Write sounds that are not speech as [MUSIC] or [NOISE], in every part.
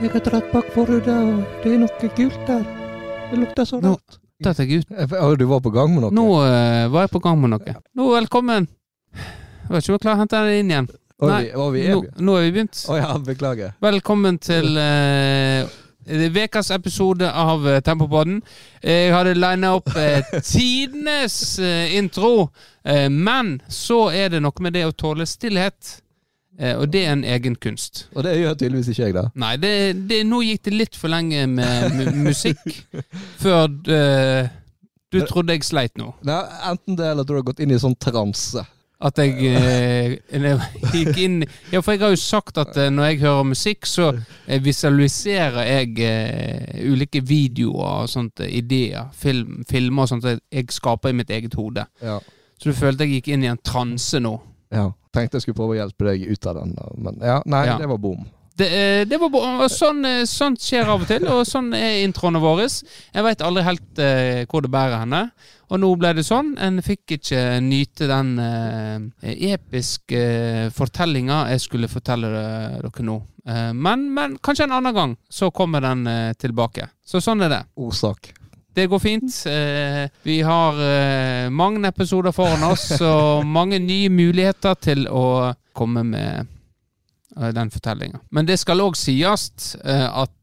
Jeg har dratt bak forhudet, og det er noe gult der. Det lukter så Nå- rart. Datt jeg ut. Ja, du var på gang med noe? Nå eh, var jeg på gang med noe. Nå, velkommen. Jeg vet ikke om jeg klarer å hente den inn igjen. Var Nei, vi, var vi Nå, nå er vi begynt. Å ja, beklager. Velkommen til uh, ukas episode av uh, Tempopodden. Jeg hadde lina opp uh, [LAUGHS] tidenes eh, intro, eh, men så er det noe med det å tåle stillhet. Eh, og det er en egen kunst. Og det gjør tydeligvis ikke jeg, da. Nei, det, det, nå gikk det litt for lenge med musikk [LAUGHS] før eh, du trodde jeg sleit nå. Nei, enten det eller at du har gått inn i sånn transe. At jeg eh, [LAUGHS] gikk inn Ja, for jeg har jo sagt at eh, når jeg hører musikk, så eh, visualiserer jeg eh, ulike videoer og sånt, ideer, film, filmer og sånt jeg skaper i mitt eget hode. Ja. Så du følte jeg gikk inn i en transe nå. ja. Tenkte jeg skulle prøve å hjelpe deg ut av den, men ja, nei, Ja. det var bom. Det, eh, det var bom. Og Sånn, eh, sånt skjer av og til, og sånn er introene våre. Jeg veit aldri helt eh, hvor det bærer henne. Og nå ble det sånn. En fikk ikke nyte den eh, episke eh, fortellinga jeg skulle fortelle eh, dere nå. Eh, men, men kanskje en annen gang så kommer den tilbake. Så sånn er det. Ordsak. Det går fint. Eh, vi har eh, mange episoder foran oss og mange nye muligheter til å komme med eh, den fortellinga. Men det skal òg sies at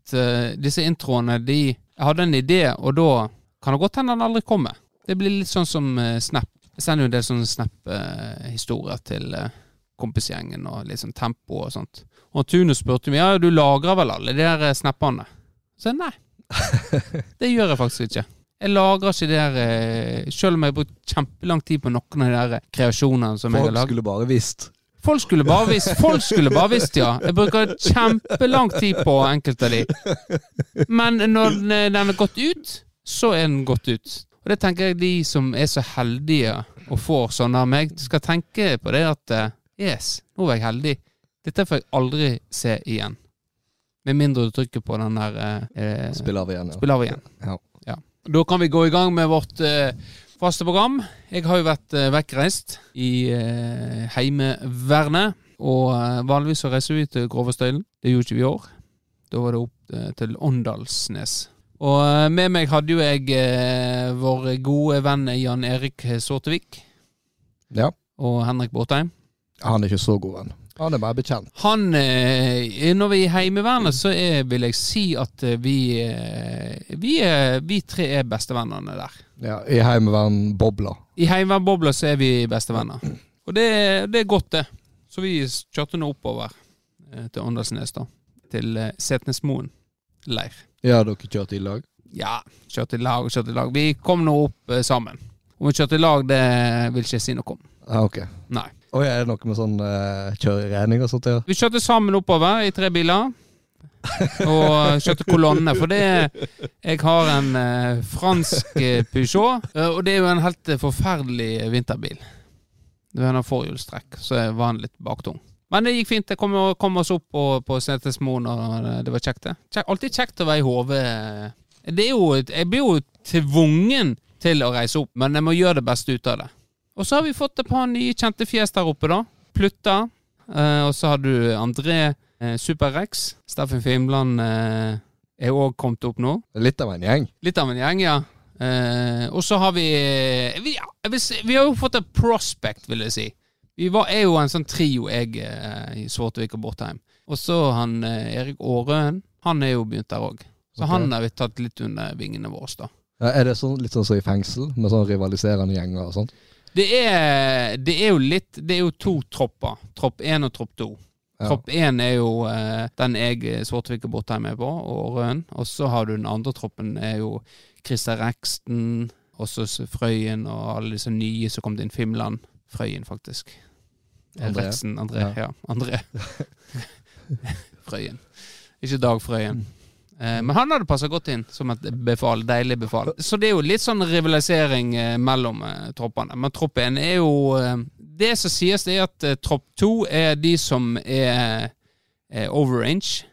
disse introene de hadde en idé, og da kan det godt hende den aldri kommer. Det blir litt sånn som Snap. Jeg sender jo en del sånne Snap-historier til kompisgjengen, og litt sånn tempo og sånt. Og Tune spurte meg ja, du lagrer vel alle de der snappene. Så jeg, nei. [LAUGHS] Det gjør jeg faktisk ikke. Jeg lagrer ikke det der eh, Selv om jeg har brukt kjempelang tid på noen av de der kreasjonene som jeg har Folk skulle bare visst. Folk skulle bare visst, folk skulle bare visst, ja. Jeg bruker kjempelang tid på enkelte av de. Men når den den er gått ut, så er den gått ut. Og det tenker jeg de som er så heldige og får sånne av meg, skal tenke på det at eh, yes, nå var jeg heldig. Dette får jeg aldri se igjen. Med mindre du trykker på den der eh, Spiller av igjen, ja. Spill av igjen. Ja. Da kan vi gå i gang med vårt eh, faste program. Jeg har jo vært eh, vekkreist i eh, Heimevernet. Og eh, vanligvis så reiser vi til Grovestøylen. Det gjorde ikke vi i år. Da var det opp eh, til Åndalsnes. Og eh, med meg hadde jo jeg eh, vår gode venn Jan Erik Sortevik ja. og Henrik Båtheim. Han er ikke så god venn. Han er bare bekjent. Han eh, Når vi er i Heimevernet, så er, vil jeg si at eh, vi eh, vi, er, vi tre er bestevennene der. Ja, I Heimevern-bobla. I Heimevernbobla så er vi bestevenner. Og det, det er godt, det. Så vi kjørte nå oppover til Åndalsnes, da. Til Setnesmoen leir. Ja, dere kjørte i lag? Ja, kjørte i lag og kjørte i lag. Vi kom nå opp sammen. Om vi kjørte i lag, det vil ikke jeg si noe om. Ah, ok. Nei. Og er det noe med sånn uh, kjøreregning og sånt? Ja? Vi kjørte sammen oppover i tre biler. Og kjørte kolonne. For det Jeg har en uh, fransk eh, Peugeot, eh, og det er jo en helt eh, forferdelig vinterbil. Det er en forhjulstrekk, så jeg var litt baktung. Men det gikk fint. Det kom, kom oss opp på, på Setesmoen, og det var kjekt, det. Kjekt, alltid kjekt å være i HV. Det er jo Jeg blir jo tvungen til å reise opp, men jeg må gjøre det beste ut av det. Og så har vi fått et par nye kjente fjes der oppe, da. Plutta. Eh, og så har du André eh, Super-Rex. Steffen Fimland eh, er òg kommet opp nå. Litt av en gjeng. Litt av en gjeng, ja. Eh, og så har vi vi, ja, si- vi har jo fått et prospect, vil jeg si. Vi var, er jo en sånn trio, jeg, eh, i Svartevik og Bortheim. Og så han eh, Erik Aarøen. Han er jo begynt der òg. Så okay. han har vi tatt litt under vingene våre, da. Ja, er det sånn, litt sånn som i fengsel, med sånn rivaliserende gjenger og sånt? Det er, det er jo litt Det er jo to tropper. Tropp én og tropp to. Ja. Tropp én er jo eh, den jeg, eh, Svartvik og Botheim er på, og Røen. Og så har du den andre troppen, er jo Christer Reksten, også Frøyen og alle disse nye som kom inn. Fimland. Frøyen, faktisk. André. Reksten. André. Ja. Ja, André. [LAUGHS] Frøyen. Ikke Dag Frøyen. [LAUGHS] Eh, men han hadde passa godt inn som et befal, deilig befal. Så det er jo litt sånn rivalisering eh, mellom eh, troppene. Men tropp én er jo Det som sies, det er at tropp to er de som er overrange.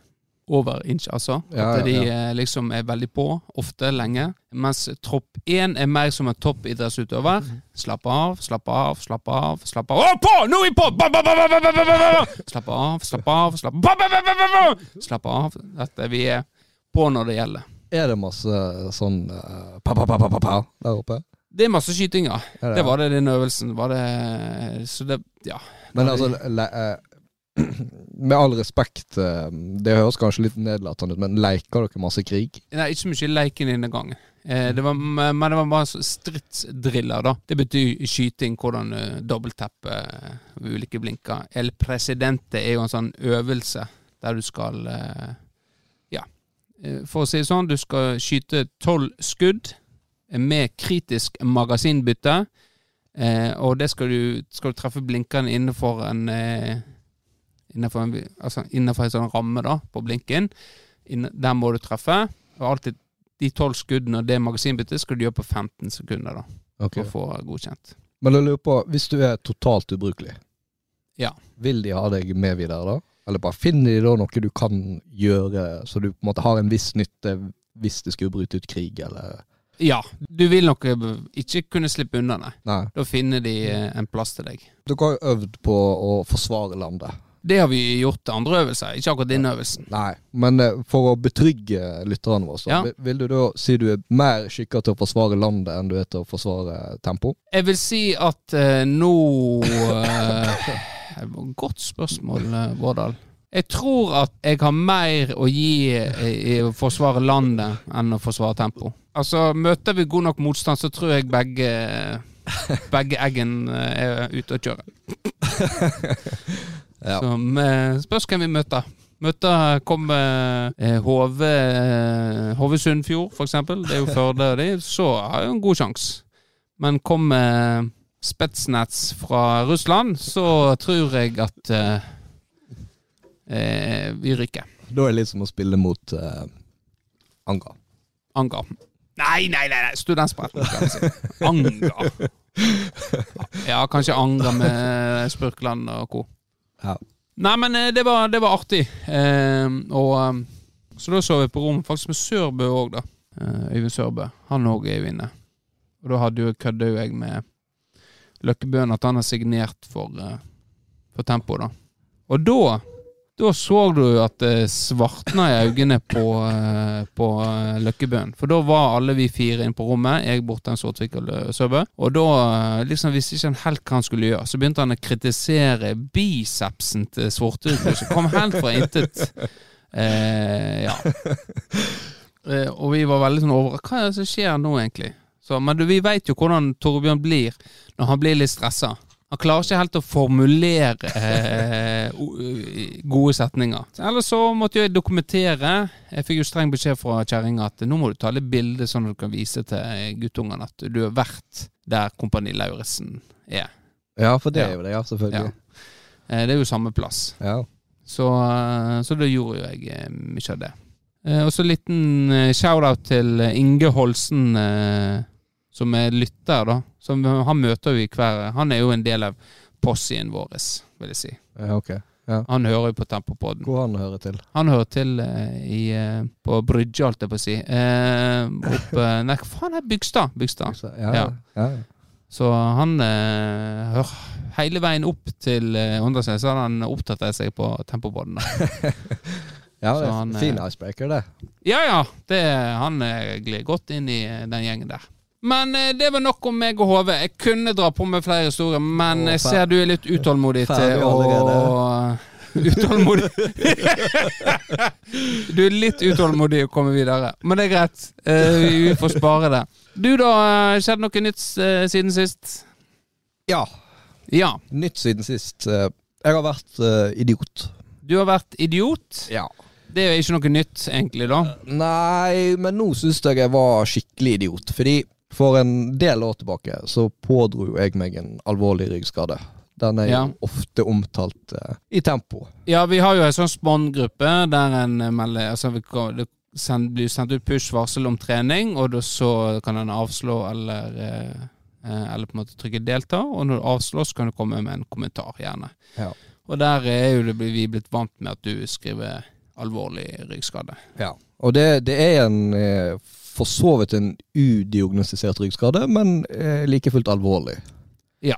Overinch, altså. At de ja, ja. liksom er veldig på, ofte, lenge. Mens tropp én er mer som en toppidrettsutøver. Mhm. Slapp av, slapp av, slapp av. Slapp av. Å, på! Nå er vi på! Slapp av, slapp av, slapp av. Slapp av. Dette vi er på når det gjelder. Er det masse sånn uh, pa, pa, pa, pa, pa, pa der oppe? Det er masse skyting, ja. Er Det var det den øvelsen. Var det Så det Ja. Men altså, le, eh, [CLEARS THROAT] med all respekt, eh, det høres kanskje litt nedlatende ut, men leker dere masse krig? Nei, ikke så mye leiken denne gangen. Eh, det var, men det var bare stridsdriller, da. Det betyr skyting, hvordan uh, dobbeltteppe uh, ulike blinker. El Presidente er jo en sånn øvelse der du skal uh, for å si det sånn, du skal skyte tolv skudd med kritisk magasinbytte. Uh, og det skal du, skal du treffe blinkene innenfor en uh, Innenfor en, altså innenfor en sånn ramme da, på blinken. Der må du treffe. Og alltid de tolv skuddene og det magasinbyttet skal du gjøre på 15 sekunder da, okay. for å få godkjent. Men jeg lurer på, hvis du er totalt ubrukelig, Ja. vil de ha deg med videre da? Eller bare finner de da noe du kan gjøre, så du på en måte har en viss nytte hvis det skulle bryte ut krig, eller? Ja, du vil nok ikke kunne slippe unna, nei. Nei. Da finner de eh, en plass til deg. Dere har jo øvd på å forsvare landet. Det har vi gjort til andre øvelser, ikke akkurat denne øvelsen. Nei, men eh, for å betrygge lytterne våre, så Ja. vil- du da si du er mer skikka til å forsvare landet enn du er til å forsvare tempo? Jeg vil si at eh, nå et [LAUGHS] Godt spørsmål, Vårdal. Jeg tror at jeg har mer å gi i, å forsvare landet enn å forsvare tempo. Altså, Møter vi god nok motstand, så tror jeg begge Begge eggen er ute å kjøre. [LAUGHS] Ja. Som eh, spørs hvem vi møter. Møter kommer eh, Hove eh, eksempel. Det er jo Førde og de. Så har jeg en god sjanse. Men kommer Spetsnaz fra Russland, så tror jeg at eh, eh, vi ryker. Da er det litt som å spille mot Anga. Anga. Nei, nei, nei! nei. Studentspretten. Anga. [LAUGHS] Ja, kanskje Anga med Spurkland og co. Ja. Nei, men eh, det var, det var artig. Eh, og eh, Så da så vi på rom faktisk med Sørbø òg, da. Eh, Øyvind Sørbø. Han òg er jo inne. Og da hadde jo kødda jo jeg med Løkkebøen at han har signert for, for Tempo, da. Og da da så du at det svartna i øynene på, eh, på eh, Løkkebøen. For da var alle vi fire inne på rommet, jeg, Borten, Sortvik og Lø- Søbø. Og da eh, liksom visste ikke han helt hva han skulle gjøre. Så begynte han å kritisere bicepsen til Svarthuset, som kom helt fra intet. Eh, ja. Eh, og vi var veldig sånn over Hva er det som skjer nå, egentlig? Så, men du, vi veit jo hvordan Torbjørn blir når han blir litt stressa. Han klarer ikke helt å formulere eh, gode setninger. Ellers så måtte jeg dokumentere. Jeg fikk jo streng beskjed fra kjerringa at nå må du ta litt bilde, sånn at du kan vise til guttungene at du har vært der Kompani Lauritzen er. Ja, for det er jo det, ja, selvfølgelig. Ja. det er jo samme plass. Ja. Så, eh, så da gjorde jo jeg eh, mye av det. Eh, Og så liten eh, shout-out til eh, Inge Holsen, eh, som er lytter, da. Som, han møter jo i hver Han er jo en del av possien vår, vil jeg si. ja, ok. Han hører jo på Tempopodden. Hvor han hører til. Han hører til uh, i, uh, på Brydje, holdt jeg på å si. Uh, opp [LAUGHS] Nei, hva faen er Bygstad? Bygstad. Ja, ja. Ja. ja. Så han hører hele veien opp til Åndalsnes, så har han opptatt seg på Tempopodden. [LAUGHS] Ja, det er han, fin icebreaker, det. Ja ja, det, han glir godt inn i den gjengen der. Men eh, det var nok om meg og HV. Jeg kunne dra på med flere historier, men jeg ser du er litt utålmodig til å. [LAUGHS] Utålmodig. du er litt utålmodig å komme videre, men det er greit. Eh, vi får spare det. Du da, Skjedd skjedde noe nytt eh, siden sist? Ja. Ja. Nytt siden sist. Eh, Jeg har vært eh, idiot. Du har vært idiot. Ja. Det er jo ikke noe nytt, egentlig, da. Nei, men nå syns jeg jeg var skikkelig idiot. Fordi for en del år tilbake så pådro jo jeg meg en alvorlig ryggskade. Den er Ja. ofte omtalt uh, i tempo. Ja, vi har jo en sånn spon-gruppe der en melder Altså, det blir sendt ut push-varsel om trening, og så kan en avslå eller eh, Eller på en måte trykke 'delta', og når du avslår, så kan du komme med en kommentar, gjerne. Ja. Og der er jo det, vi blitt vant med at du skriver alvorlig ryggskade. Ja. Og det, det er en for så vidt en udiagnostisert ryggskade, men eh, like fullt alvorlig. Ja.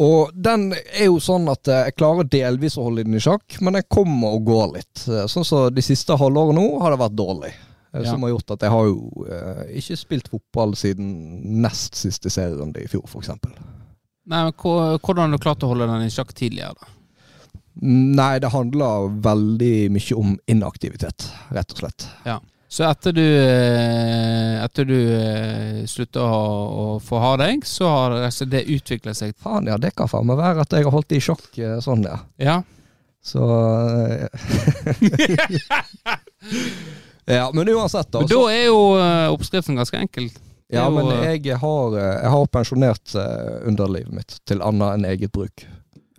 Og den er jo sånn at eh, jeg klarer delvis å holde den i sjakk, men jeg kommer og går litt. Eh, Sånn som de siste halvårene nå har det vært dårlig. Eh, Ja. Som har gjort at jeg har jo eh, ikke spilt fotball siden nest siste serierunde i fjor, f.eks. Nei, men Hvordan har du klart å holde den i sjakk tidligere? da? Nei, det handler veldig mye om inaktivitet, rett og slett. Så etter du, eh, etter du eh, slutta å, å få ha deg, så har det- altså, det utvikla seg Faen, ja, det kan faen meg være at jeg har holdt det i sjakk eh, sånn, ja. Ja. Så [LAUGHS] Ja, men uansett, da. Men da er jo oppskriften ganske enkel. Ja, men jeg har, jeg har pensjonert underlivet mitt til annet enn eget bruk.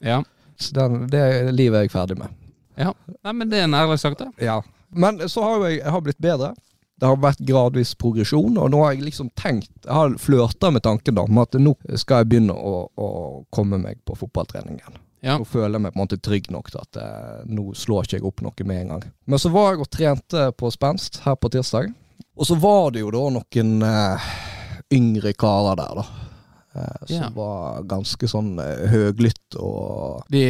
Ja. Så den, det livet er jeg ferdig med. Nei, men det er en ærlig sak, det. Ja. Men så har jeg, jeg har blitt bedre. Det har vært gradvis progresjon, og nå har jeg liksom tenkt Jeg har flørta med tanken da, om at nå skal jeg begynne å, å komme meg på fotballtrening igjen. Ja. Nå føler jeg meg på en måte trygg nok til at eh, nå slår ikke jeg opp noe med en gang. Men så var jeg og trente på spenst her på tirsdag, og så var det jo da noen eh, yngre karer der, da. Eh, som Ja. var ganske sånn eh, høglytt og De,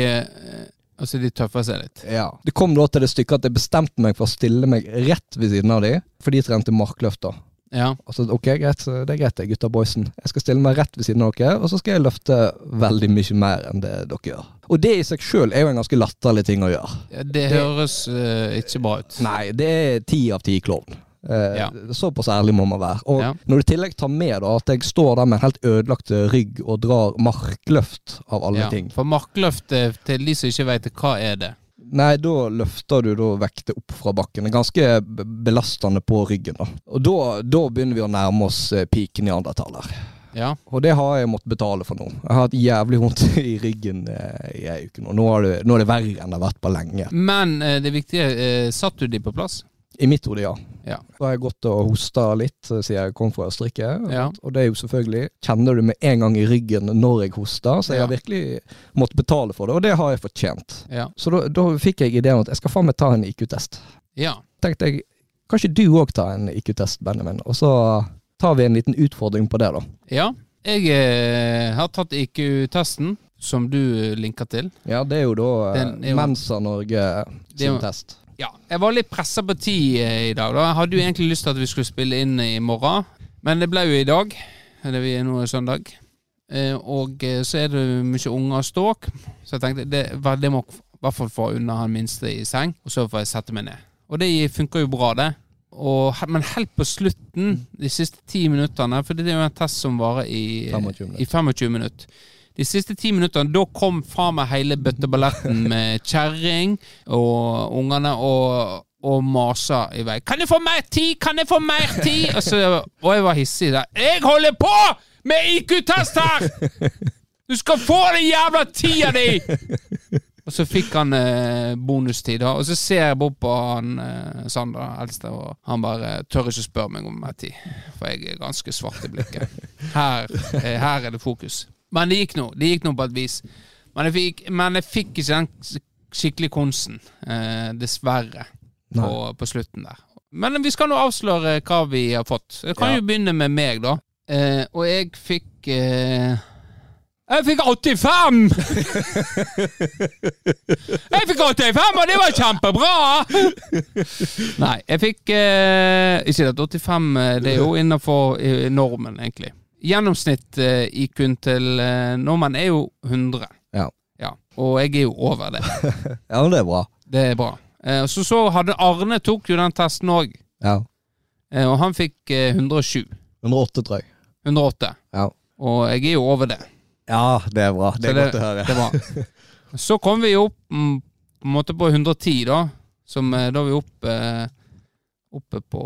altså, de tøffer seg litt. ja. Det kom da til det stykket at jeg bestemte meg for å stille meg rett ved siden av de, for de trente markløft da. Ja. Altså, ok, greit, det er greit det, gutta boysen. Jeg skal stille meg rett ved siden av dere, og så skal jeg løfte veldig mye mer enn det dere gjør. Og det i seg sjøl er jo en ganske latterlig ting å gjøre. Ja, Det høres uh, ikke bra ut. Nei, det er ti av ti klovn. Eh, Ja. Såpass ærlig må man være. Og Ja. når du i tillegg tar med da at jeg står der med en helt ødelagt rygg og drar markløft av alle Ja. ting For markløft, eh, til de som ikke vet hva er det? Nei, da løfter du da vekter opp fra bakken. Ganske belastende på ryggen. da. Og da, da begynner vi å nærme oss piken i neandertaler. Ja. Og det har jeg måttet betale for nå. Jeg har hatt jævlig vondt [LAUGHS] i ryggen eh, i ei uke nå. Nå er, det, nå er det verre enn det har vært på lenge. Men eh, det viktige, eh, satt du de på plass? I mitt hode, ja. Ja. Da har jeg gått og hosta litt eh, siden jeg kom fra Østerrike. Ja. Og det er jo selvfølgelig Kjenner du med en gang i ryggen når jeg hoster, så jeg Ja. har virkelig måttet betale for det, og det har jeg fortjent. Ja. Så da, da fikk jeg ideen at jeg skal faen meg ta en IQ-test. ja. tenkte jeg, kan ikke du òg ta en IQ-test, Benjamin? Og så tar vi en liten utfordring på det, da. Ja. Jeg eh, har tatt IQ-testen, som du linker til. Ja, det er jo da eh, Mensa Norge sin test. Ja, jeg var litt pressa på tid eh, i dag. da Jeg hadde jo egentlig lyst til at vi skulle spille inn i morgen, men det ble jo i dag. Det vi er nå i søndag. Eh, og eh, så er det mye unger og ståk, så jeg tenkte det, det må i hvert fall få unna han minste i seng, og så får jeg sette meg ned. Og det funker jo bra, det. Og, men helt på slutten, de siste ti minuttene, for det er jo en test som varer i, 25 minutter. i 25 minutter. De siste ti minuttene, da kom fra meg hele bøtteballetten [LAUGHS] med kjerring og ungene og, og masa i vei. 'Kan jeg få mer tid? Kan jeg få mer tid?' Og, så, og jeg var hissig der. 'Jeg holder på med IQ-test her! Du skal få den jævla tida di!' Og så fikk han eh, bonustid. Og så ser jeg bort på han eh, Sandra, eldste, og han bare tør ikke spørre meg om mer tid. For jeg er ganske svart i blikket. Her, eh, her er det fokus. Men det gikk nå. Det gikk nå på et vis. Men jeg fikk, men jeg fikk ikke den skikkelig konsen, eh, dessverre, på, på slutten der. Men vi skal nå avsløre hva vi har fått. Jeg kan Ja. jo begynne med meg, da. Eh, og jeg fikk eh, Jeg fikk 85! [LAUGHS] Jeg fikk 85, og det var kjempebra! Nei, jeg fikk eh, Ikke at 85 eh, det er jo innafor eh, normen, egentlig. Gjennomsnitt eh, til eh, nordmenn er jo 100. Ja. ja. Og jeg er jo over det. [LAUGHS] Ja, men det er bra. Det er bra. Eh, så så hadde Arne tok jo den testen òg, Ja. og han fikk eh, 107. 108, tror jeg. 108. Ja. Og jeg er jo over det. Ja, det er bra. Det er Så godt å høre. Det var. [LAUGHS] Så kom vi opp mm, på en måte på 110, da. Som da er vi opp oppe på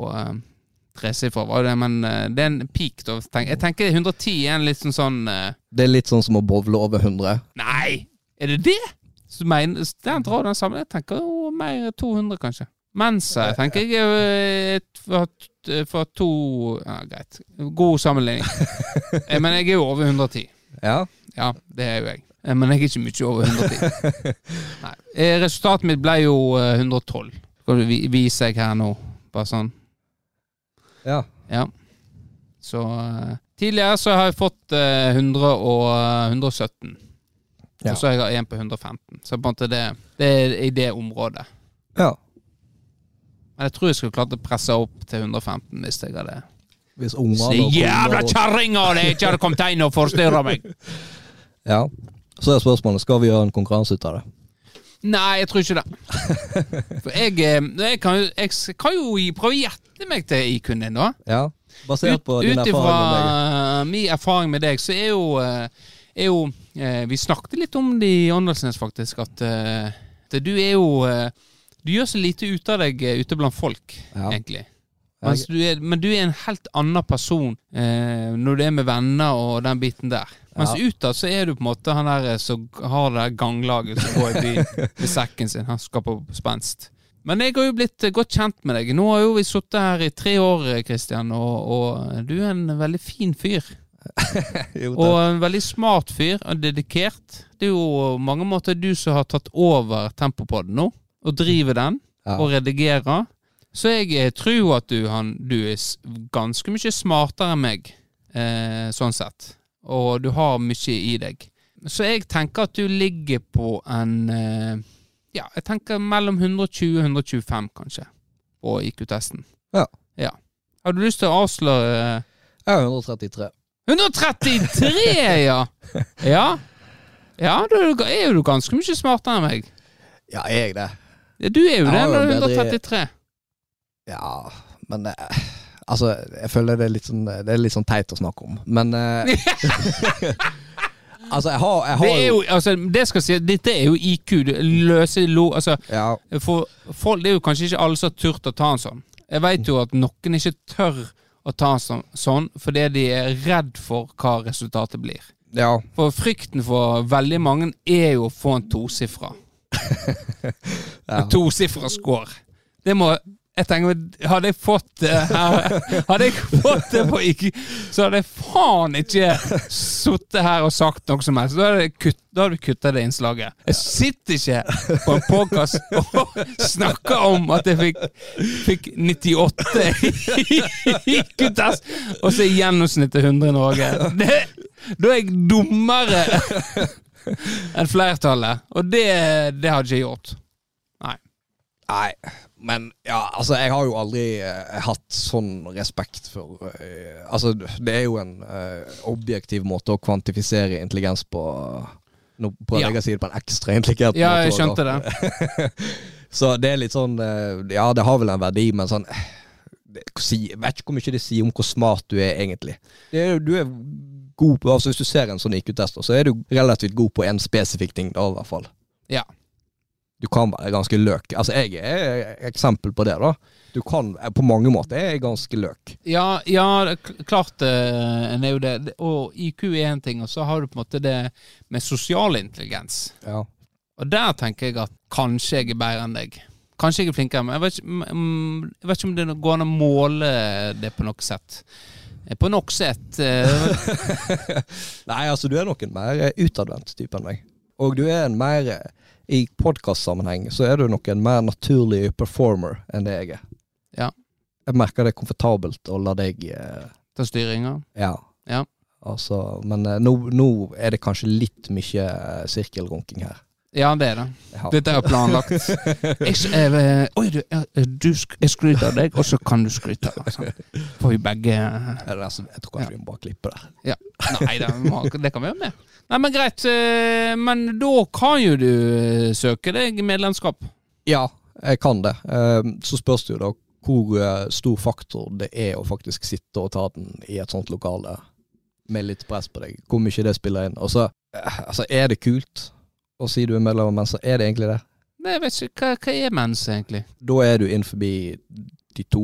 tresifra, var det, men eh, det er en peak, da. Jeg tenker 110 er en litt sånn sånn uh... Det er litt sånn som å bowle over 100. Nei! Er det det? Så mener, den drar den samme. Jeg tenker jo mer 200, kanskje. Mensa tenker jeg er for, to Ja, greit. God sammenligning. [LAUGHS] Eh, Men jeg er jo over 110. Ja. Ja, det er jo jeg. Eh, Men jeg er ikke mye over 110. [LAUGHS] Nei. Eh, Resultatet mitt ble jo eh, 112. Skal du vise jeg her nå? Bare sånn. Ja. Ja. Så eh, tidligere så har jeg fått eh, 100 og eh, 117. Ja. Og så har jeg en på 115. Så på en måte det, det er i det området. ja. Men jeg tror jeg skulle klart å presse opp til 115 hvis jeg hadde Hvis ungene Så jævla og- kjerringer det ikke hadde kommet inn og forstyrra meg! [LAUGHS] Ja. Så er spørsmålet skal vi gjøre en konkurranse ut av det. Nei, jeg tror ikke det. [LAUGHS] For jeg, eh, jeg, kan, jo- jeg kan jo prøve å gjette meg til IQ-en din, da. Ja. Basert på din Ut ifra erfaring med deg. min erfaring med deg, så er jo, eh, er jo eh, Vi snakket litt om det i Åndalsnes, faktisk, at, at du er jo Du gjør så lite ut av deg ute blant folk, Ja. egentlig. Du er, men du er en helt annen person eh, når du er med venner og den biten der. Mens Ja. utad så er du på en måte han der eh, som har det der ganglaget som går i byen [LAUGHS] med sekken sin. Han skal på spenst. Men jeg har jo blitt eh, godt kjent med deg. Nå har jo vi sittet her i tre år, Kristian, og, og du er en veldig fin fyr. [LAUGHS] Jo, Og en veldig smart fyr, og dedikert. Det er jo mange måter du som har tatt over Tempopodden nå, og driver den, Ja. og redigerer. Så jeg eh, tror at du, han, du er ganske mye smartere enn meg, eh, sånn sett. Og du har mye i deg. Så jeg tenker at du ligger på en eh, Ja, jeg tenker mellom 120 og 125, kanskje, på IQ-testen. Ja. ja. Har du lyst til å avsløre Jeg er 133. 133, ja! [LAUGHS] Ja, ja du- er jo du ganske mye smartere enn meg. Ja, er jeg det? Ja, Du er jo det når du er 133. Ja, men eh, Altså, jeg føler det er litt sånn Det er litt sånn teit å snakke om, men eh, [LAUGHS] [LAUGHS] Altså, jeg har, jeg har Det er jo, altså, det skal si, dette er jo IQ. Løse lo... Altså, Ja, for for, det er jo kanskje ikke alle som har turt å ta en sånn. Jeg vet jo at noen ikke tør å ta en sånn, sånn fordi de er redd for hva resultatet blir. ja, For frykten for veldig mange er jo å få en tosifra. ja. [LAUGHS] En tosifra score. Det må jeg tenker, Hadde jeg fått det her Hadde jeg fått det på ikke, så hadde jeg faen ikke sittet her og sagt noe som helst. Da hadde, jeg kutt, da vi kutta det innslaget. Jeg sitter ikke på en podkast og snakker om at jeg fikk, fikk 98 i IQ-test, og så er gjennomsnittet 100 i Norge. Det, da er jeg dummere enn flertallet, og det, det hadde ikke gjort. gjort. Nei, men ja, altså jeg har jo aldri eh, hatt sånn respekt for eh, Altså, det er jo en eh, objektiv måte å kvantifisere intelligens på. Nå prøver Ja. jeg å si det på en ekstra intelligent Ja, måte. jeg skjønte det. [LAUGHS] Så det er litt sånn eh, Ja, det har vel en verdi, men sånn eh, det, si- Jeg vet ikke hvor mye det sier om hvor smart du er, egentlig. Det er, jo- du er god på Altså Hvis du ser en sånn IQ-test, så er du relativt god på en spesifikk ting, da, i hvert fall. Ja. Du kan være ganske løk. Altså, jeg er eksempel på det, da. Du kan På mange måter er jeg ganske løk. Ja, ja klart eh, en er jo det. Og IQ er én ting, og så har du på en måte det med sosial intelligens. Ja. Og der tenker jeg at kanskje jeg er bedre enn deg. Kanskje jeg er flinkere, men jeg vet ikke, mm, mm, jeg vet ikke om det går an å måle det på noe sett. Eh, På noe sett eh, [LAUGHS] Nei, altså, du er nok en mer eh, utadvendt type enn meg. Og du er en mer eh, I podkastsammenheng så er du nok en mer naturlig performer enn det jeg er. Ja. Jeg merker det er komfortabelt å la deg eh, ta styringa. Ja. Ja. Altså, men eh, nå, nå er det kanskje litt mye eh, sirkelrunking her. Ja, det er det. Ja. Dette er planlagt. [LAUGHS] Jeg, s- eh, oi, du, ja, du, jeg skryter av deg, og så kan du skryte. Altså. Får vi begge det Jeg tror kanskje vi må bare klippe der. Ja. Nei, det, må- det kan vi gjøre med. Nei, men greit. eh, Men da kan jo du eh, søke deg medlemskap. Ja, jeg kan det. Eh, Så spørs det jo da hvor eh, stor faktor det er å faktisk sitte og ta den i et sånt lokale med litt press på deg. Hvor mye det spiller inn. Og så, eh, altså, er det kult å si du er medlem av Mensa? Er det egentlig det? Nei, jeg vet ikke, hva, hva er mens, egentlig? Da er du inn forbi de 2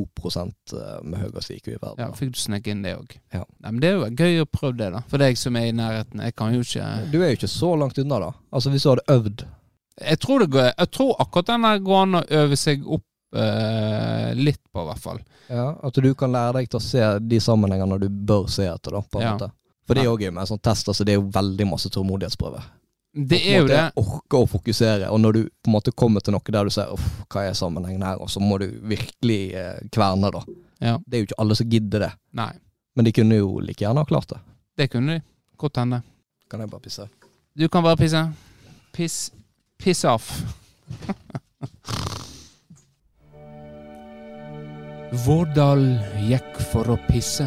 med høyest IQ i verden. Ja, Fikk du sneke inn det òg? Ja. Men det er jo gøy å prøve det, da. For deg som er i nærheten. Jeg kan jo ikke Du er jo ikke så langt unna, da. Altså Hvis du hadde øvd Jeg tror, det går, jeg tror akkurat den der går an å øve seg opp eh, litt på, i hvert fall. ja, At du kan lære deg til å se de sammenhengene du bør se etter. da på en Ja. måte For det er jo med en sånn test. Altså Det er jo veldig masse tålmodighetsprøve. Det på er jo det. Orke å fokusere. Og når du på en måte kommer til noe der du ser uff, hva er sammenhengen her, og så må du virkelig eh, kverne, da. Ja. Det er jo ikke alle som gidder det. Nei, Men de kunne jo like gjerne ha klart det. det kunne de. Godt hende. Kan jeg bare pisse? Du kan bare pisse. Piss Piss off. Vårdal gikk for å pisse.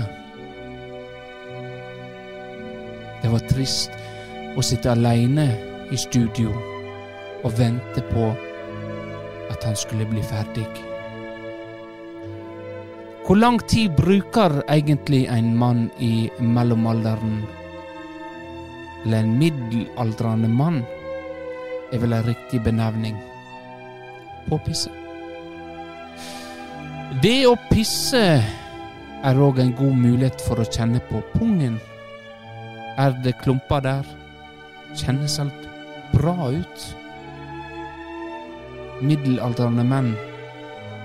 Det var trist å sitte aleine i studio og vente på at han skulle bli ferdig. Hvor lang tid bruker egentlig en mann i mellomalderen, eller en middelaldrende mann, er vel en riktig benevning på å pisse. Det å pisse er òg en god mulighet for å kjenne på pungen. Er det klumper der? Kjennes alt bra ut? Middelaldrende menn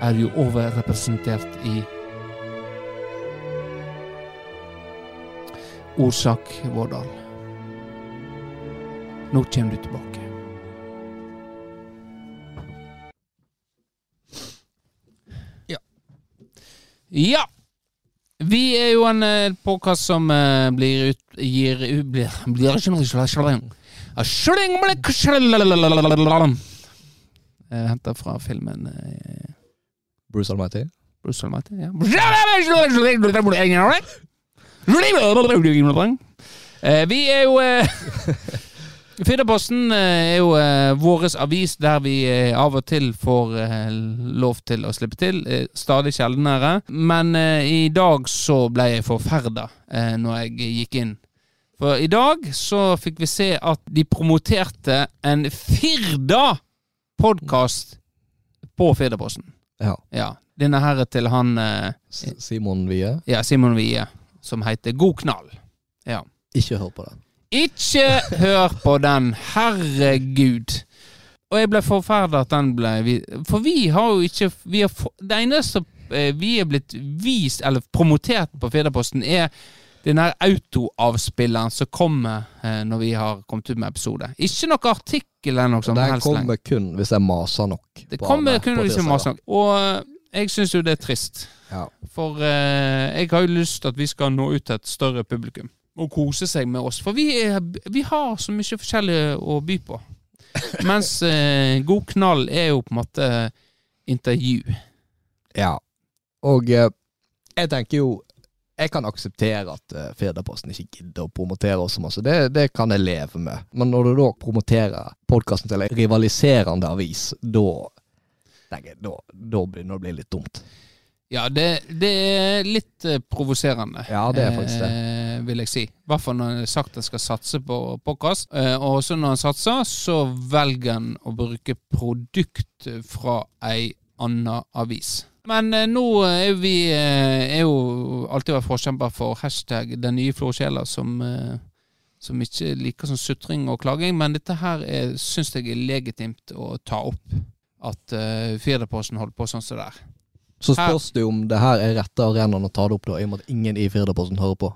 er jo overrepresentert i Orsak Vårdal. Nå kommer du tilbake. Ja. Ja! Vi er jo en påkast podkast som eh, blir ut... Gir Blir, blir noe Henta fra filmen uh, Bruce Almighty? Bruce Almighty, ja. Eh, vi er jo eh, [LAUGHS] Firdaposten eh, er jo eh, vår avis der vi eh, av og til får eh, lov til å slippe til. Eh, stadig sjeldnere. Men eh, i dag så ble jeg forferda eh, når jeg gikk inn. For i dag så fikk vi se at de promoterte en Firda-podkast på Firdaposten. Ja. Ja. Denne her er til han eh, Simon Wie. ja, Simon Wie, som heter God knall. Ja. Ikke hør på den. Ikke hør på den, herregud. Og jeg ble forferda at den ble For vi har jo ikke vi har, Det eneste eh, vi er blitt vist, eller promotert på Firdaposten, er den her autoavspilleren som kommer eh, når vi har kommet ut med episode. Ikke noe artikkel eller noe sånt. Lenger. kommer kun hvis jeg maser nok. Det kommer kun hvis jeg maser nok. Og eh, jeg syns jo det er trist. Ja. For eh, jeg har jo lyst til at vi skal nå ut til et større publikum. Og kose seg med oss. For vi, er, vi har så mye forskjellig å by på. [LAUGHS] Mens eh, God knall er jo på en måte intervju. Ja. Og eh, jeg tenker jo Jeg kan akseptere at uh, Firdaposten ikke gidder å promotere oss så masse. Det, det kan jeg leve med. Men når du da promoterer podkasten til en rivaliserende avis, da tenker jeg, da, da begynner det å bli litt dumt. Ja, det, det er litt uh, provoserende. Ja, det er faktisk det. Eh, vil jeg si. I hvert fall når han har sagt en skal satse på podkast. Eh, og så når han satser, så velger han å bruke produkt fra ei anna avis. Men eh, nå er vi eh, er jo alltid vært forkjemper for hashtag 'den nye florsjela som, eh, som ikke liker sånn sutring og klaging. Men dette her er- syns jeg er legitimt å ta opp. At uh, Firdaposten holder på sånn som det er. Så spørs det om det her er rette arenaen å ta det opp, da, i og med at ingen i Firdaposten hører på.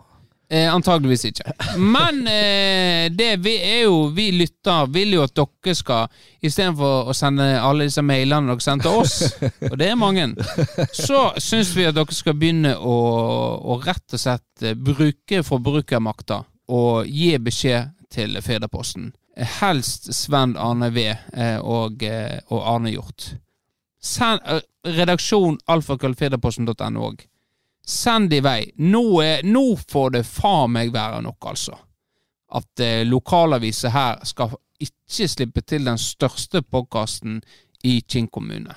Eh, antageligvis ikke. Men eh, det vi er jo Vi lytter vil jo at dere skal Istedenfor å sende alle disse mailene dere sendte oss, [LAUGHS] og det er mange, så syns vi at dere skal begynne å, å rett og slett eh, bruke forbrukermakta og gi beskjed til Federposten. Helst Sven Arne V eh, og, eh, og Arne Hjort. Send, redaksjon alfakrøllfirdaposten.no òg. Send i vei. Nå, er, nå får det faen meg være nok, altså. At eh, lokalaviser her skal ikke slippe til den største podkasten i Kinn kommune.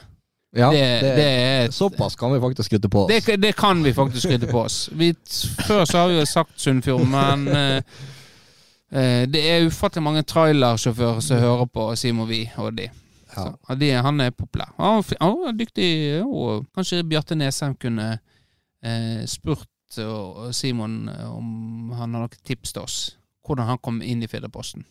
Ja, det, det, det er såpass kan vi faktisk skryte på oss. det, det kan vi faktisk skryte på oss. Vi, før så har vi jo sagt Sunnfjord, men eh, eh, det er ufattelig mange trailersjåfører som hører på Simo Vi og de. Ja. Så, de han er populær. Han han er dyktig. Og kanskje Bjarte Nesheim kunne spurt og, og Simon eh, om han har noen tips til oss. Hvordan han kom inn i Fedreposten.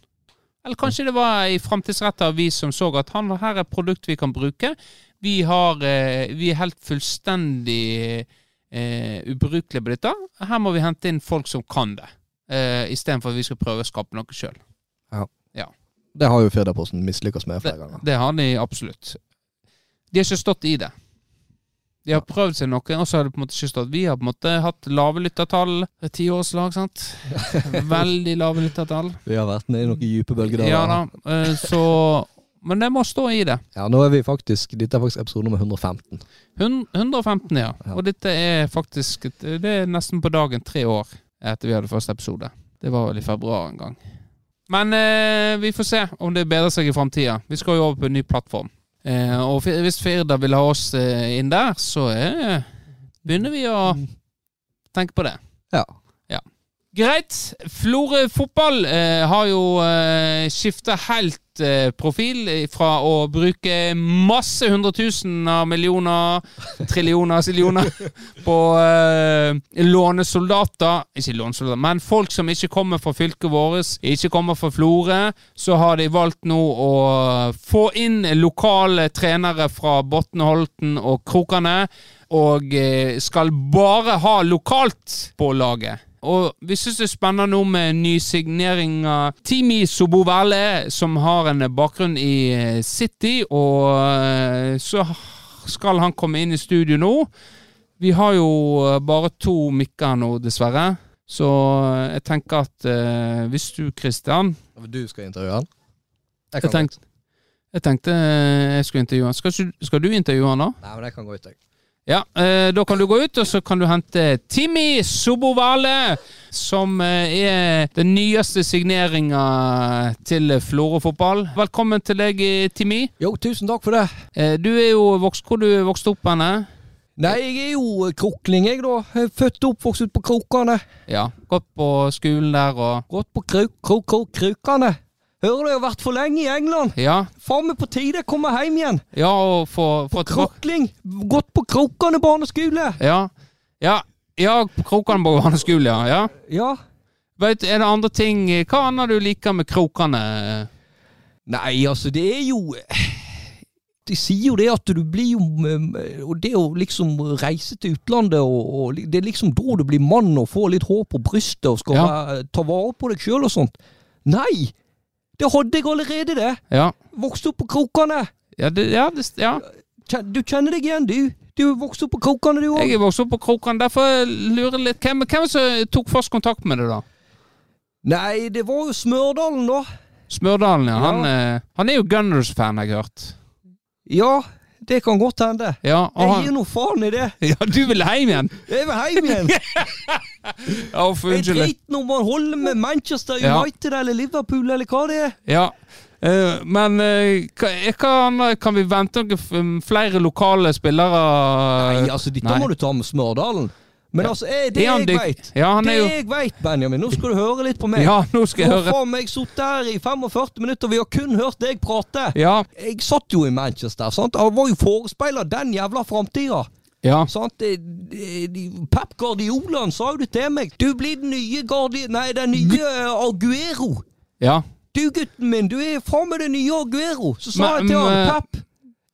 Eller kanskje det var i framtidsretta avis som så at han her er et produkt vi kan bruke. Vi, har, eh, vi er helt fullstendig eh, ubrukelige på dette. Her må vi hente inn folk som kan det, eh, istedenfor at vi skal prøve å skape noe sjøl. Det har jo Firdaposten mislykkes med flere ganger. Det har de absolutt. De har ikke stått i det. De har prøvd seg noe, og så har det på en måte ikke stått. Vi har på en måte hatt lave lyttertall. Et tiårslag, sant? [LAUGHS] Veldig lave lyttertall. Vi har vært nede i noen dype bølger der. Ja da. eh, Så Men det må stå i det. Ja, nå er vi faktisk Dette er faktisk episode nummer 115. 115, ja. Ja. Og dette er faktisk Det er nesten på dagen tre år etter vi hadde første episode. Det var vel i februar en gang. Men eh, vi får se om det bedrer seg i framtida. Vi skal jo over på en ny plattform. Eh, og hvis Firda vil ha oss eh, inn der, så eh, begynner vi å tenke på det. Ja. Greit. Florø fotball eh, har jo eh, skifta helt eh, profil fra å bruke masse hundretusener, millioner, trillioner, sillioner på eh, lånesoldater Ikke lånesoldater, men folk som ikke kommer fra fylket vårt, ikke kommer fra Florø. Så har de valgt nå å få inn lokale trenere fra Botnholten og Krokane, og eh, skal bare ha lokalt på laget. Og vi syns det er spennende nå med nysigneringa Timi Sobovale, som har en bakgrunn i eh, City, og eh, så skal han komme inn i studio nå. Vi har jo eh, bare to mikker nå, dessverre. Så jeg tenker at eh, hvis du, Christian Du skal intervjue han? Jeg, tenk, jeg tenkte jeg skulle intervjue han. Skal, skal du intervjue han, da? Nei, men jeg kan gå ut, jeg. Ja, eh, da kan du gå ut, og så kan du hente Timmy Sobovale, som eh, er den nyeste signeringa til Florø fotball. Velkommen til deg, eh, Timmy. Jo, tusen takk for det. Du er jo vokst Hvor du vokste opp henne? Nei, jeg er jo krokling, jeg, da. Jeg er Født og oppvokst på Krokane. Ja, gått på skolen der og Gått på krok, krok, krok, Krokane. Hører du, jeg har vært for lenge i England. Ja, Faen meg på tide å komme hjem igjen. ja og få få Krokling. Gått på Krokane barneskole. Ja, ja, ja Krokane barneskole, ja. ja. Ja. Vet, er det andre ting Hva annet du liker med Krokane? Nei, altså, det er jo De sier jo det at du blir jo eh, Og det å liksom reise til utlandet og, og Det er liksom da du blir mann og får litt hår på brystet og skal Ja. ta vare på deg sjøl og sånt. Nei! Det hadde jeg allerede, det. Ja, Vokste opp på Krokane. ja, det, ja, det, ja. Du kjenner deg igjen, du. Du vokste opp på Krokane, du Jeg òg. er vokst opp på krokene, derfor lurer jeg litt Hvem, hvem som tok først kontakt med deg, da? Nei, det var jo Smørdalen, da. Smørdalen, ja. Han, Ja. eh, han er jo Gunners-fan, har jeg hørt. Ja, det kan godt hende. Ja, Jeg gir nå faen i det. ja, du vil hjem igjen? Jeg vil hjem igjen. [LAUGHS] Ja, for Jeg unnskyld. driter nå om man holder med Manchester Ja. United eller Liverpool eller hva det er. Ja. uh, men uh, hva, hva kan vi vente noen flere lokale spillere? Nei, altså, dette Nei. må du ta med Smørdalen. Men altså, eh, det Er jeg veit Ja, Det jo jeg veit, Benjamin, nå skal du høre litt på meg. Ja, nå skal jeg Nå høre. faen meg sittet her i 45 minutter, vi har kun hørt deg prate. Ja. Jeg satt jo i Manchester, sant. Jeg var jo forespeila den jævla framtida. Ja. Sant? Det- det- Pep Guardiola sa jo det til meg. Du blir den nye Guardi... Nei, den nye eh, Aguero. Ja. Du, gutten min, du er faen meg den nye Aguero. Så sa Men- jeg til han, men- Pep,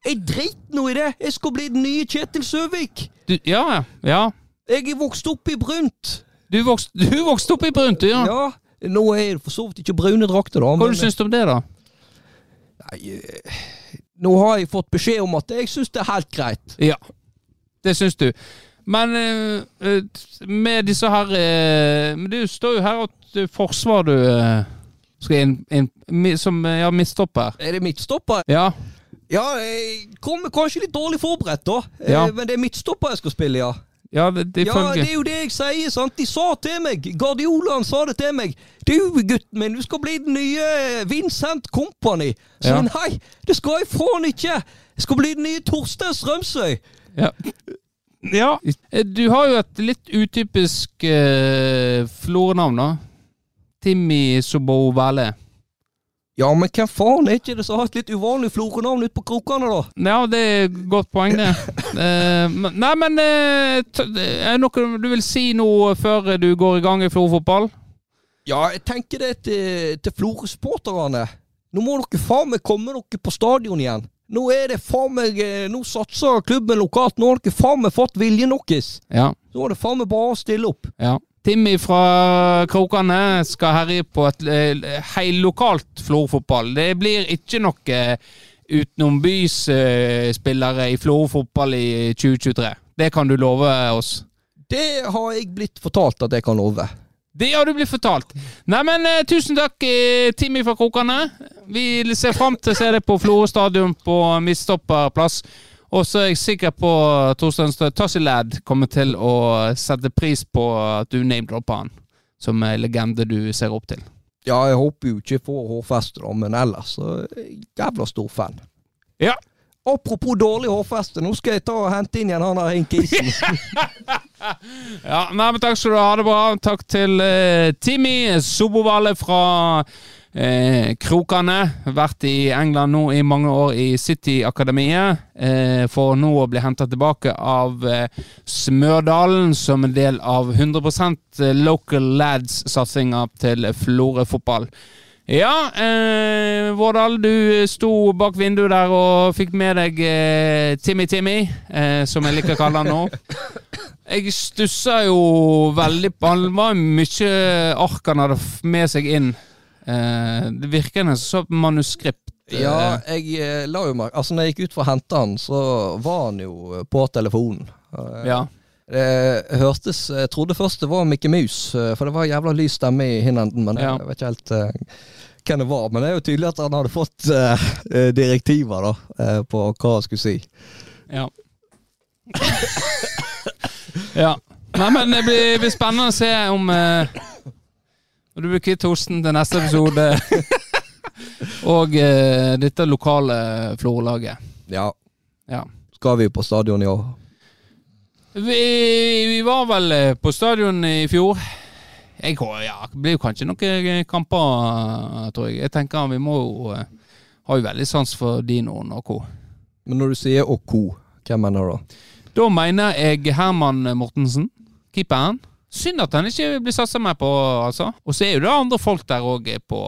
jeg driter nå i det. Jeg skal bli den nye Kjetil Søvik. Du, ja, ja. Jeg er vokst opp i brunt. Du vokste, [LAUGHS] du vokste opp i Brunt, ja. Ja. Nå er det for så vidt ikke brune drakter, da. Hva men- du syns du om det, da? Nei, eh, nå har jeg fått beskjed om at jeg syns det er helt greit. Ja, det syns du. Men eh, eh, med disse her Men du står jo her at forsvar du skal inn, inn som ja, midtstopper. Er det midtstopper? Ja. Ja, jeg kommer kanskje litt dårlig forberedt, da. Ja. Men det er midtstopper jeg skal spille, ja. Ja, det, det Ja, det er jo det jeg sier, sant. De sa til meg, Guardiolaen sa det til meg. Du, gutten min, du skal bli den nye Vincent Company. Så Ja. nei, det skal jeg faen ikke. Jeg skal bli den nye Torstein Strømsøy. ja. ja. Eh, Du har jo et litt utypisk uh, florenavn, da. Timmy Sobovale. Ja, men hvem faen er ikke det som har et litt uvanlig florenavn ute på krokene, da? Ja, det er et godt poeng, det. [LAUGHS] uh, nei, men uh, Er det noe du vil si nå før du går i gang i Florø-fotball? Ja, jeg tenker det til, til Florø-supporterne. Nå må dere faen meg komme dere på stadion igjen. Nå er det faen meg Nå satser klubben lokalt. Nå har dere faen meg fått viljen deres. Ja. Nå er det faen meg bare å stille opp. ja. Timmy fra Krokane skal herje på et eh, heillokalt Florø-fotball. Det blir ikke noe utenombyspillere i Florø-fotball i 2023. Det kan du love oss. Det har jeg blitt fortalt at jeg kan love. Det har du blitt fortalt. Neimen, eh, tusen takk, eh, Timmy fra Krokane. Vi ser fram til å se deg på Florø stadion på midtstopperplass. Og så er jeg sikker på at Torstein Tassilad kommer til å sette pris på at du name-dropper han som en legende du ser opp til. Ja, jeg håper jo ikke får hårfeste, da, men ellers så er jævla stor fan. Ja. Apropos dårlig hårfeste, nå skal jeg ta og hente inn igjen han der Hinkisen. [LAUGHS] Ja, nei, men Takk skal du ha. Ha det bra. Takk til uh, Timmy Sobovale fra eh, Krokane. Vært i England nå i mange år i City-akademiet. Eh, for nå å bli henta tilbake av eh, Smørdalen som en del av 100% Local Lads-satsinga til Florø fotball. Ja, eh, Vårdal, du sto bak vinduet der og fikk med deg eh, Timmy Timmy, eh, som jeg liker å kalle han nå. Jeg stussa jo veldig på Han var mye ark han hadde med seg inn. Eh, det virker nesten som manuskript. eh, ja, jeg eh, la jo merke Altså, når jeg gikk ut for å hente han, så var han jo eh, på telefonen. Ja. Det hørtes Jeg trodde først det var Mikke Mus, for det var jævla lys stemme i hin enden, men Ja. jeg vet ikke helt hvem det var. Men det er jo tydelig at han hadde fått eh, direktiver da, eh, på hva han skulle si. Ja. [LAUGHS] ja. Nei, men det blir, blir spennende å se om eh, Når du blir kvitt hosten til neste episode. [LAUGHS] og eh, dette lokale Florø-laget. Ja. Ja. Skal vi på stadion i år? Vi, vi var vel eh, på stadion i fjor. Jeg, ja, det blir jo kanskje noen kamper, tror jeg. Jeg tenker vi må jo eh, Har jo veldig sans for Dinoen og co. Men når du sier og co, hvem mener du da? Da mener jeg Herman Mortensen, keeperen. Synd at han ikke blir satsa mer på, altså. Og så er jo det andre folk der òg på,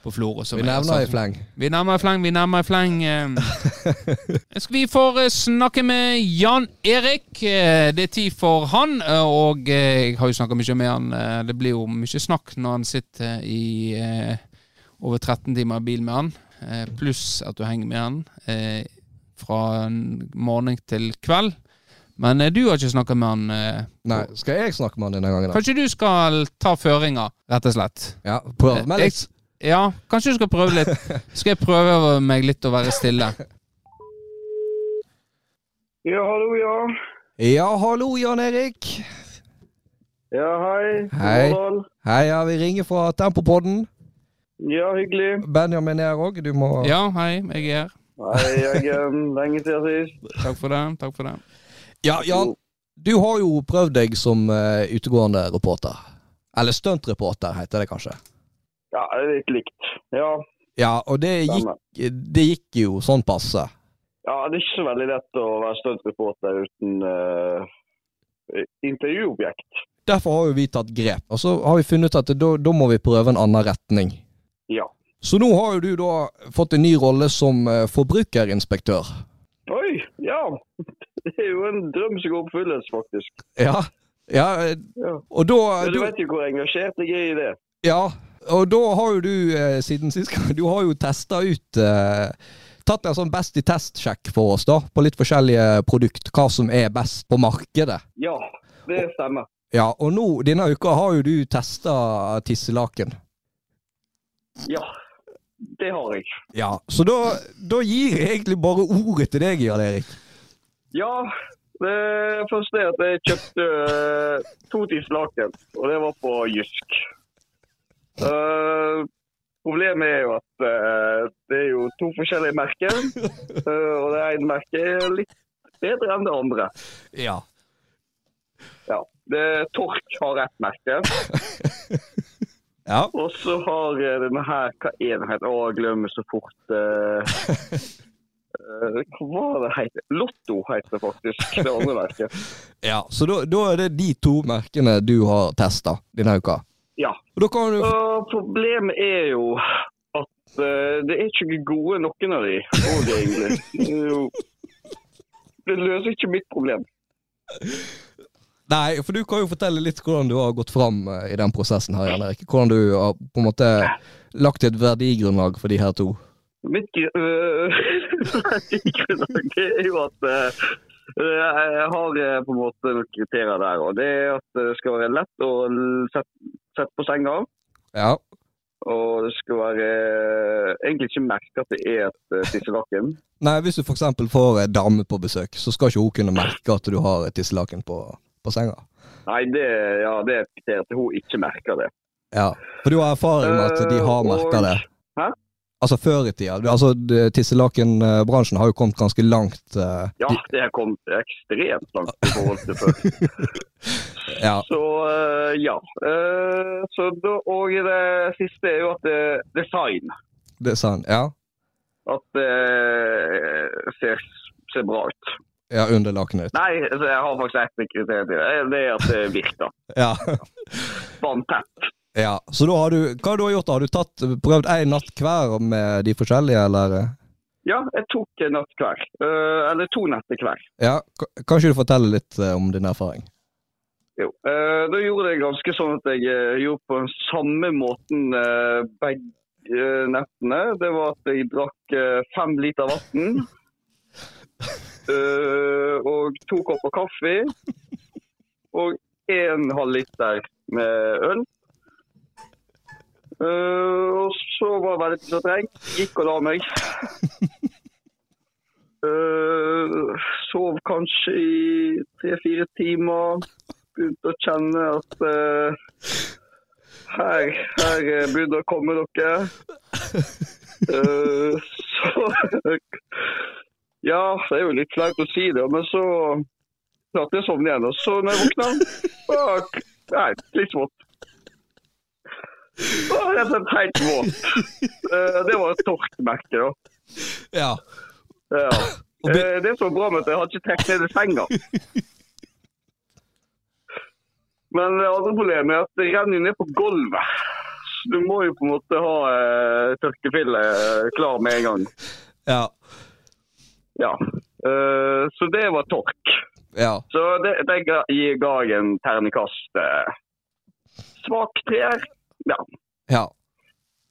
på Florø. Vi er nevner i fleng. Vi nevner i fleng, vi nevner i fleng. vi får eh, snakke med Jan Erik. Eh, Det er tid for han, eh, og jeg har jo snakka mye med han. Det blir jo mye snakk når han sitter i over 13 timer i bil med han, pluss at du henger med han fra morgen til kveld. Men eh, du har ikke snakka med han. eh, Nei, skal jeg snakke med han denne gangen? da? Kanskje du skal ta føringa, rett og slett? Ja, prøv meg litt. Ja, kanskje du skal prøve litt. [LAUGHS] Skal jeg prøve meg litt å være stille? Ja, hallo, ja. Ja, hallo Jan Erik. Ja, hei. Hei. Hei, ja, vi ringer fra Tempopodden. Ja, hyggelig. Benjamin er her òg. Du må Ja, hei, jeg er her. Hei, jeg er Lenge siden sist. Takk for det. takk for det. Ja, Jan. Du har jo prøvd deg som uh, utegående reporter. Eller stuntreporter, heter det kanskje. Ja, det er litt likt. Ja, Ja, og det gikk, det gikk jo sånn passe. Ja, det er ikke så veldig lett å være stuntreporter uten uh, intervjuobjekt. Derfor har jo vi tatt grep. Og så har vi funnet ut at da, da må vi prøve en annen retning. Ja. Så nå har jo du da fått en ny rolle som eh, forbrukerinspektør. Oi, ja. Det er jo en drøm som går oppfylles, faktisk. Ja. Ja, og da ja, du vet jo hvor engasjert jeg er i det. Ja, og da har jo du eh, siden sist gang [LAUGHS] Du har jo testa ut eh, Tatt en sånn Best i test-sjekk for oss, da. På litt forskjellige produkt. Hva som er best på markedet. Ja, det stemmer. Ja, og nå denne uka har jo du testa tisselaken. Ja, det har jeg. Ja, så da, da gir jeg egentlig bare ordet til deg, Jan Erik. Ja, det første er at jeg kjøpte uh, to tisslaken, og det var på Jysk. Uh, problemet er jo at uh, det er jo to forskjellige merker, Uh, og det ene merket er litt bedre enn det andre. Ja. Ja, det Tork har ett merke, Ja. og så har denne her Hva er den het? Å, jeg glemmer så fort. eh, [LAUGHS] hva var det heter Lotto heter det faktisk, det andre merket. [LAUGHS] ja. Så da, da er det de to merkene du har testa denne uka. Ja. Du Uh, problemet er jo at uh, det er ikke gode noen av de, og. Det, egentlig. [LAUGHS] det løser ikke mitt problem. Nei, for du kan jo fortelle litt hvordan du har gått fram eh, i den prosessen her, Jan Erik. Hvordan du har på en måte lagt et verdigrunnlag for de her to. Mitt øh, [LAUGHS] det er jo at øh, jeg har øh, på en måte noen kriterier der. og Det er at det skal være lett å sette, sette på senga. Ja. Og det skal være øh, egentlig ikke merke at det er et tisselaken. [LAUGHS] Nei, hvis du f.eks. får en dame på besøk, så skal ikke hun kunne merke at du har et tisselaken på, på senga. Nei, det, ja, det er et kriterium at hun ikke merker det. Ja. For du har erfaring med at de har Eh, merka det? Altså før i tida. Altså, Tisselakenbransjen har jo kommet ganske langt. Uh, Ja, det har kommet ekstremt langt i forhold til før. [LAUGHS] ja. Så uh, ja. Uh, så da, og det siste er jo at design. Er. Ja. At det ser, ser bra ut. ja under lakenet. Nei, altså, jeg har faktisk ett kriterium til det. Det er at det virker. [LAUGHS] Ja. Vanntett. Ja. Så da har du Hva har du gjort? da? Har du tatt, prøvd én natt hver med de forskjellige, eller? Ja, jeg tok en natt hver. Eh, eller to netter hver. Ja. Kan Kanskje du forteller litt eh, om din erfaring? Jo. Eh, da gjorde jeg ganske sånn at jeg gjorde på den samme måten begge nettene. Det var at jeg drakk fem liter vann. [LAUGHS] og to kopper kaffe. Og en halv liter med øl. Eh, og så var det veldig så treng. Gikk og la meg. Uh, [LAUGHS] sov kanskje i tre-fire timer begynte å kjenne at uh, her, her begynner det å komme noe. Uh, så Ja, det er jo litt flaut å si det, men så klarte jeg å sovne igjen. Og så når jeg våkna, [LAUGHS] var Nei, litt våt. Rett og slett helt våt. Eh, det var et torkmerke, da. Ja. Ja. Eh, Det som var bra med at jeg hadde ikke trukket ned i senga. Men det andre problemet er at det renner jo ned på gulvet. Du må jo på en måte ha eh, tørkefille eh, klar med en gang. Ja. Ja. Uh, så det var tork. Ja. Så det, det ga, ga jeg en terningkast eh, svak treer. Ja. Ja.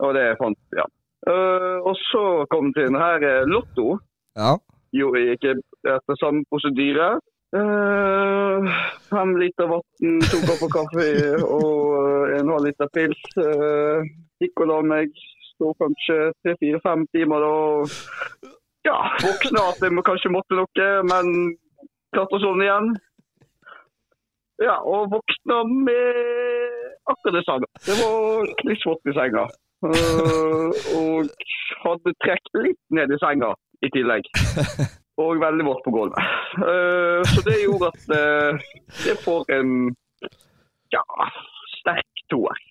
Og det fant Ja. Uh, og så kom det til den her er Lotto. Ja. Jo, jeg gikk etter samme prosedyre. Uh, fem liter vann, to kopper kaffe og eh, en halv liter pils. Uh, gikk og la meg. Sto kanskje tre-fire-fem timer da. og Ja, våkna at jeg kanskje måtte noe, men klarte å sovne igjen. Ja, og våkna med akkurat det samme. Det var klissvått i senga. Uh, og hadde trukket litt ned i senga i tillegg. Og veldig vått på gulvet. Uh, så det gjorde at uh, det får en ja, sterk toer.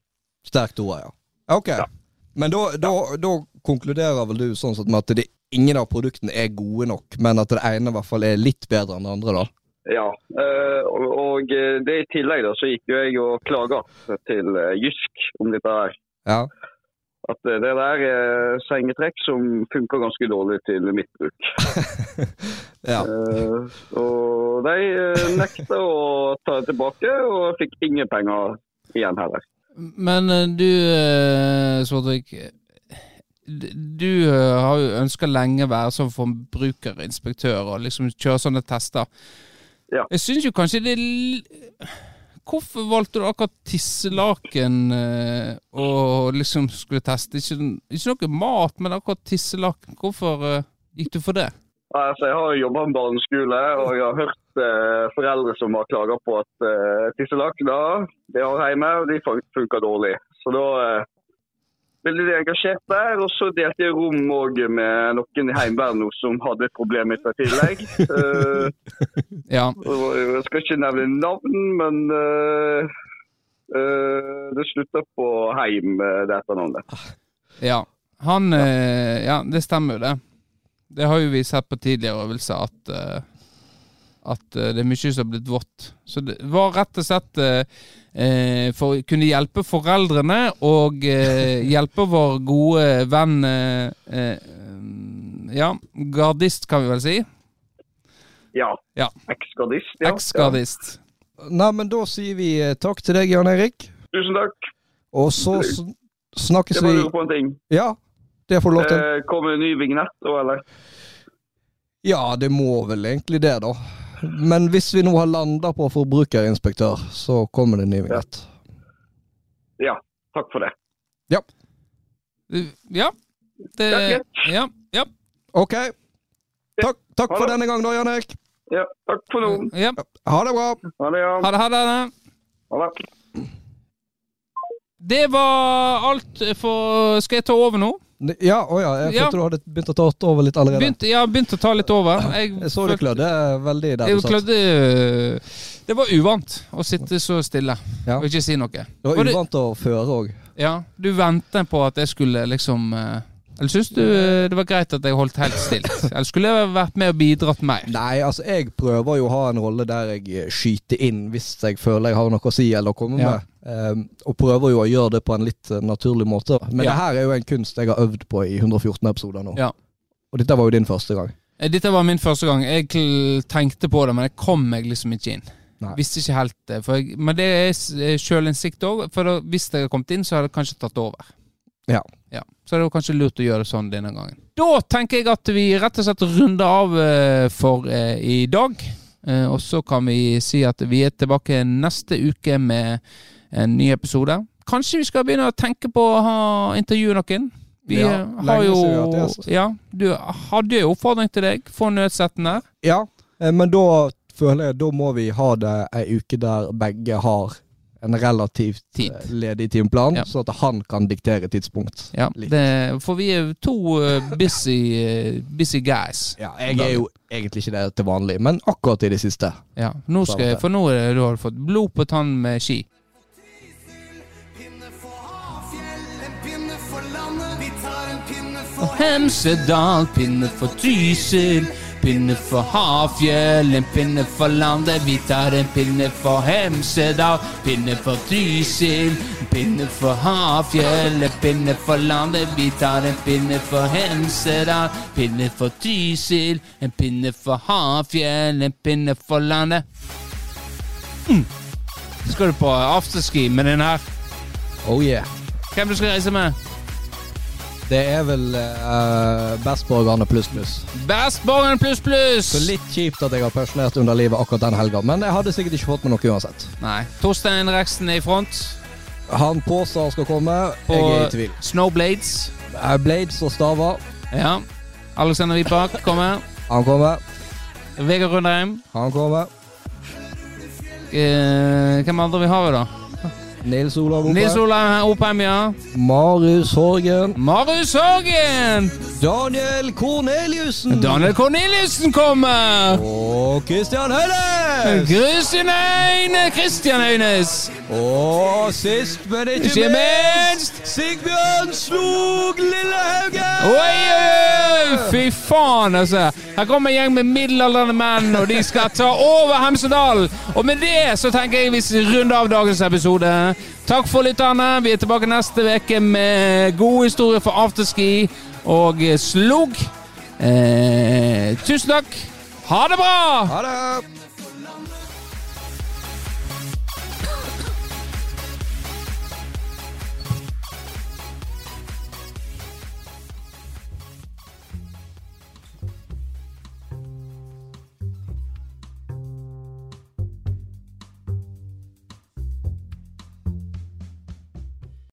Sterk toer, ja. Ok. Men da, da, da konkluderer vel du sånn sett med at det, ingen av produktene er gode nok, men at det ene i hvert fall er litt bedre enn det andre, da? Ja. eh, og, eh, det i tillegg da, så gikk jo jeg og klaga til eh, Jysk om dette her. Ja. At det der er sengetrekk som funker ganske dårlig til mitt bruk. [LAUGHS] ja. Eh, og de nekta å ta det tilbake, og fikk ingen penger igjen heller. Men du, eh, Svartvik. Du har jo ønska lenge å være sånn forbrukerinspektør og liksom kjøre sånne tester. Ja. Jeg syns jo kanskje det Hvorfor valgte du akkurat tisselaken eh, og liksom skulle teste? Ikke, ikke noe mat, men akkurat tisselaken. Hvorfor eh, gikk du for det? Altså, jeg har jobba med barneskole, og jeg har hørt eh, foreldre som har klaga på at eh, tisselakener de har hjemme, og de funker dårlig. Så da eh, de engasjert der, og så delte jeg rom med noen i Heimevernet som hadde et problem i tillegg. uh, [LAUGHS] Ja. jeg skal ikke nevne navn, men uh, uh, det slutta på Heim, det etternavnet. Ja. Han eh, Ja, det stemmer jo, det. Det har jo vi sett på tidligere øvelser, at at det er mye som har blitt vått. Så det var rett og slett eh, for å kunne hjelpe foreldrene og eh, [LAUGHS] hjelpe vår gode venn eh, eh, Ja, gardist, kan vi vel si. Ja. Ja. Eksgardist. Ja. Eksgardist. Ja. Nei, men da sier vi eh, takk til deg, Jan Erik. Tusen takk. Og så sn- snakkes Jeg bare lurer på en ting. Ja, det får du lov til. Eh, kommer det en ny vignett da, eller? Ja, det må vel egentlig det, da. Men hvis vi nå har landa på forbrukerinspektør, så kommer det en ny vignett. Ja, takk for det. Ja. Det, ja, ja, Ok. Takk, takk for denne gang, da, Jan Erik. Ja, takk for nå. ja. Ha det bra. Ha det, ja. Ha det, ha det. Ha det. Det var alt for Skal jeg ta over nå? Ja, å ja. Jeg Ja. følte du hadde begynt å ta over litt allerede. Begynt, ja, begynt å ta litt over. [CLEARS THROAT] Jeg, Jeg så du klødde veldig der du satt. klødde Det var uvant å sitte så stille Ja. og ikke si noe. Det var uvant å føre òg. Ja, du ventet på at jeg skulle liksom eh, Eller syns du eh, det var greit at jeg holdt helt stilt? [LAUGHS] Eller skulle jeg vært med og bidratt mer? Nei, altså jeg prøver jo å ha en rolle der jeg eh, skyter inn hvis jeg føler jeg har noe å si eller å komme Ja. med. Um, og prøver jo å gjøre det på en litt eh, naturlig måte. Men Ja. det her er jo en kunst jeg har øvd på i 114 episoder nå. Ja. Og dette var jo din første gang. Dette var min første gang. Jeg tenkte på det, men jeg kom meg liksom ikke inn. Nei. Visste ikke helt det. Men det er sjølinnsikt òg. For da, hvis jeg hadde kommet inn, så hadde jeg kanskje tatt over. Ja. Ja, Så det var kanskje lurt å gjøre det sånn denne gangen. Da tenker jeg at vi rett og slett runder av eh, for eh, i dag. Eh, og så kan vi si at vi er tilbake neste uke med en ny episode. Kanskje vi skal begynne å tenke på å ha intervjue noen. Vi Ja, har jo. Ja, du hadde jo oppfordring til deg. for nødsetten her. Ja, men da føler jeg da må vi ha det ei uke der begge har en relativt Tid. eh, ledig timeplan, Ja. så at han kan diktere tidspunkt. Ja, det, for vi er to eh, busy, eh, busy guys. Ja, jeg er jo egentlig ikke det til vanlig, men akkurat i det siste. Ja, nå skal jeg, for nå er det, du har fått blod på tann med ski. Pinne for Hafjell, en pinne for landet. Vi tar en pinne for Hemsedal, pinne for Trysil. Pinne for Hafjell, en pinne for landet. Vi tar en pinne for Hemsedal, pinne for Trysil. Pinne for Hafjell, en pinne for landet. Vi tar en pinne for Hemsedal, pinne for Trysil. En pinne for Hafjell, en pinne for landet. Mm. Skal du på afterski med den her. Oh yeah. Hvem du skal reise med? Det er vel uh, Bestborgerne pluss pluss. Bestborgerne pluss pluss! Så litt kjipt at jeg har pensjonert under livet akkurat den helga, men jeg hadde sikkert ikke fått med noe uansett. Nei. Torstein Reksten er i front. Han påstår skal komme, På jeg er i tvil. Snowblades. Uh, Blades og Staver, Ja. Alexander Wipak kommer. han kommer. Vegard Rundheim. Han kommer. Uh, hvem andre vi har vi, da? Nils Olav Nils Olav Oppheim, ja. Marius Horgen. Marius Horgen! Daniel Korneliussen. Daniel Korneliussen kommer! Og Christian Høynes. Christian Øyne! Christian Høines. Og sist, men ikke, Ikke minst Sigbjørn Slog Lillehaugen. Oi, oi, oi! Fy faen, altså. Her kommer en gjeng med middelaldrende menn, og de skal ta over Hemsedal. Og med det så tenker jeg vi runder av dagens episode. Takk for lytterne. Vi er tilbake neste uke med gode historier for afterski og slog. Eh, tusen takk. Ha det bra! Ha det.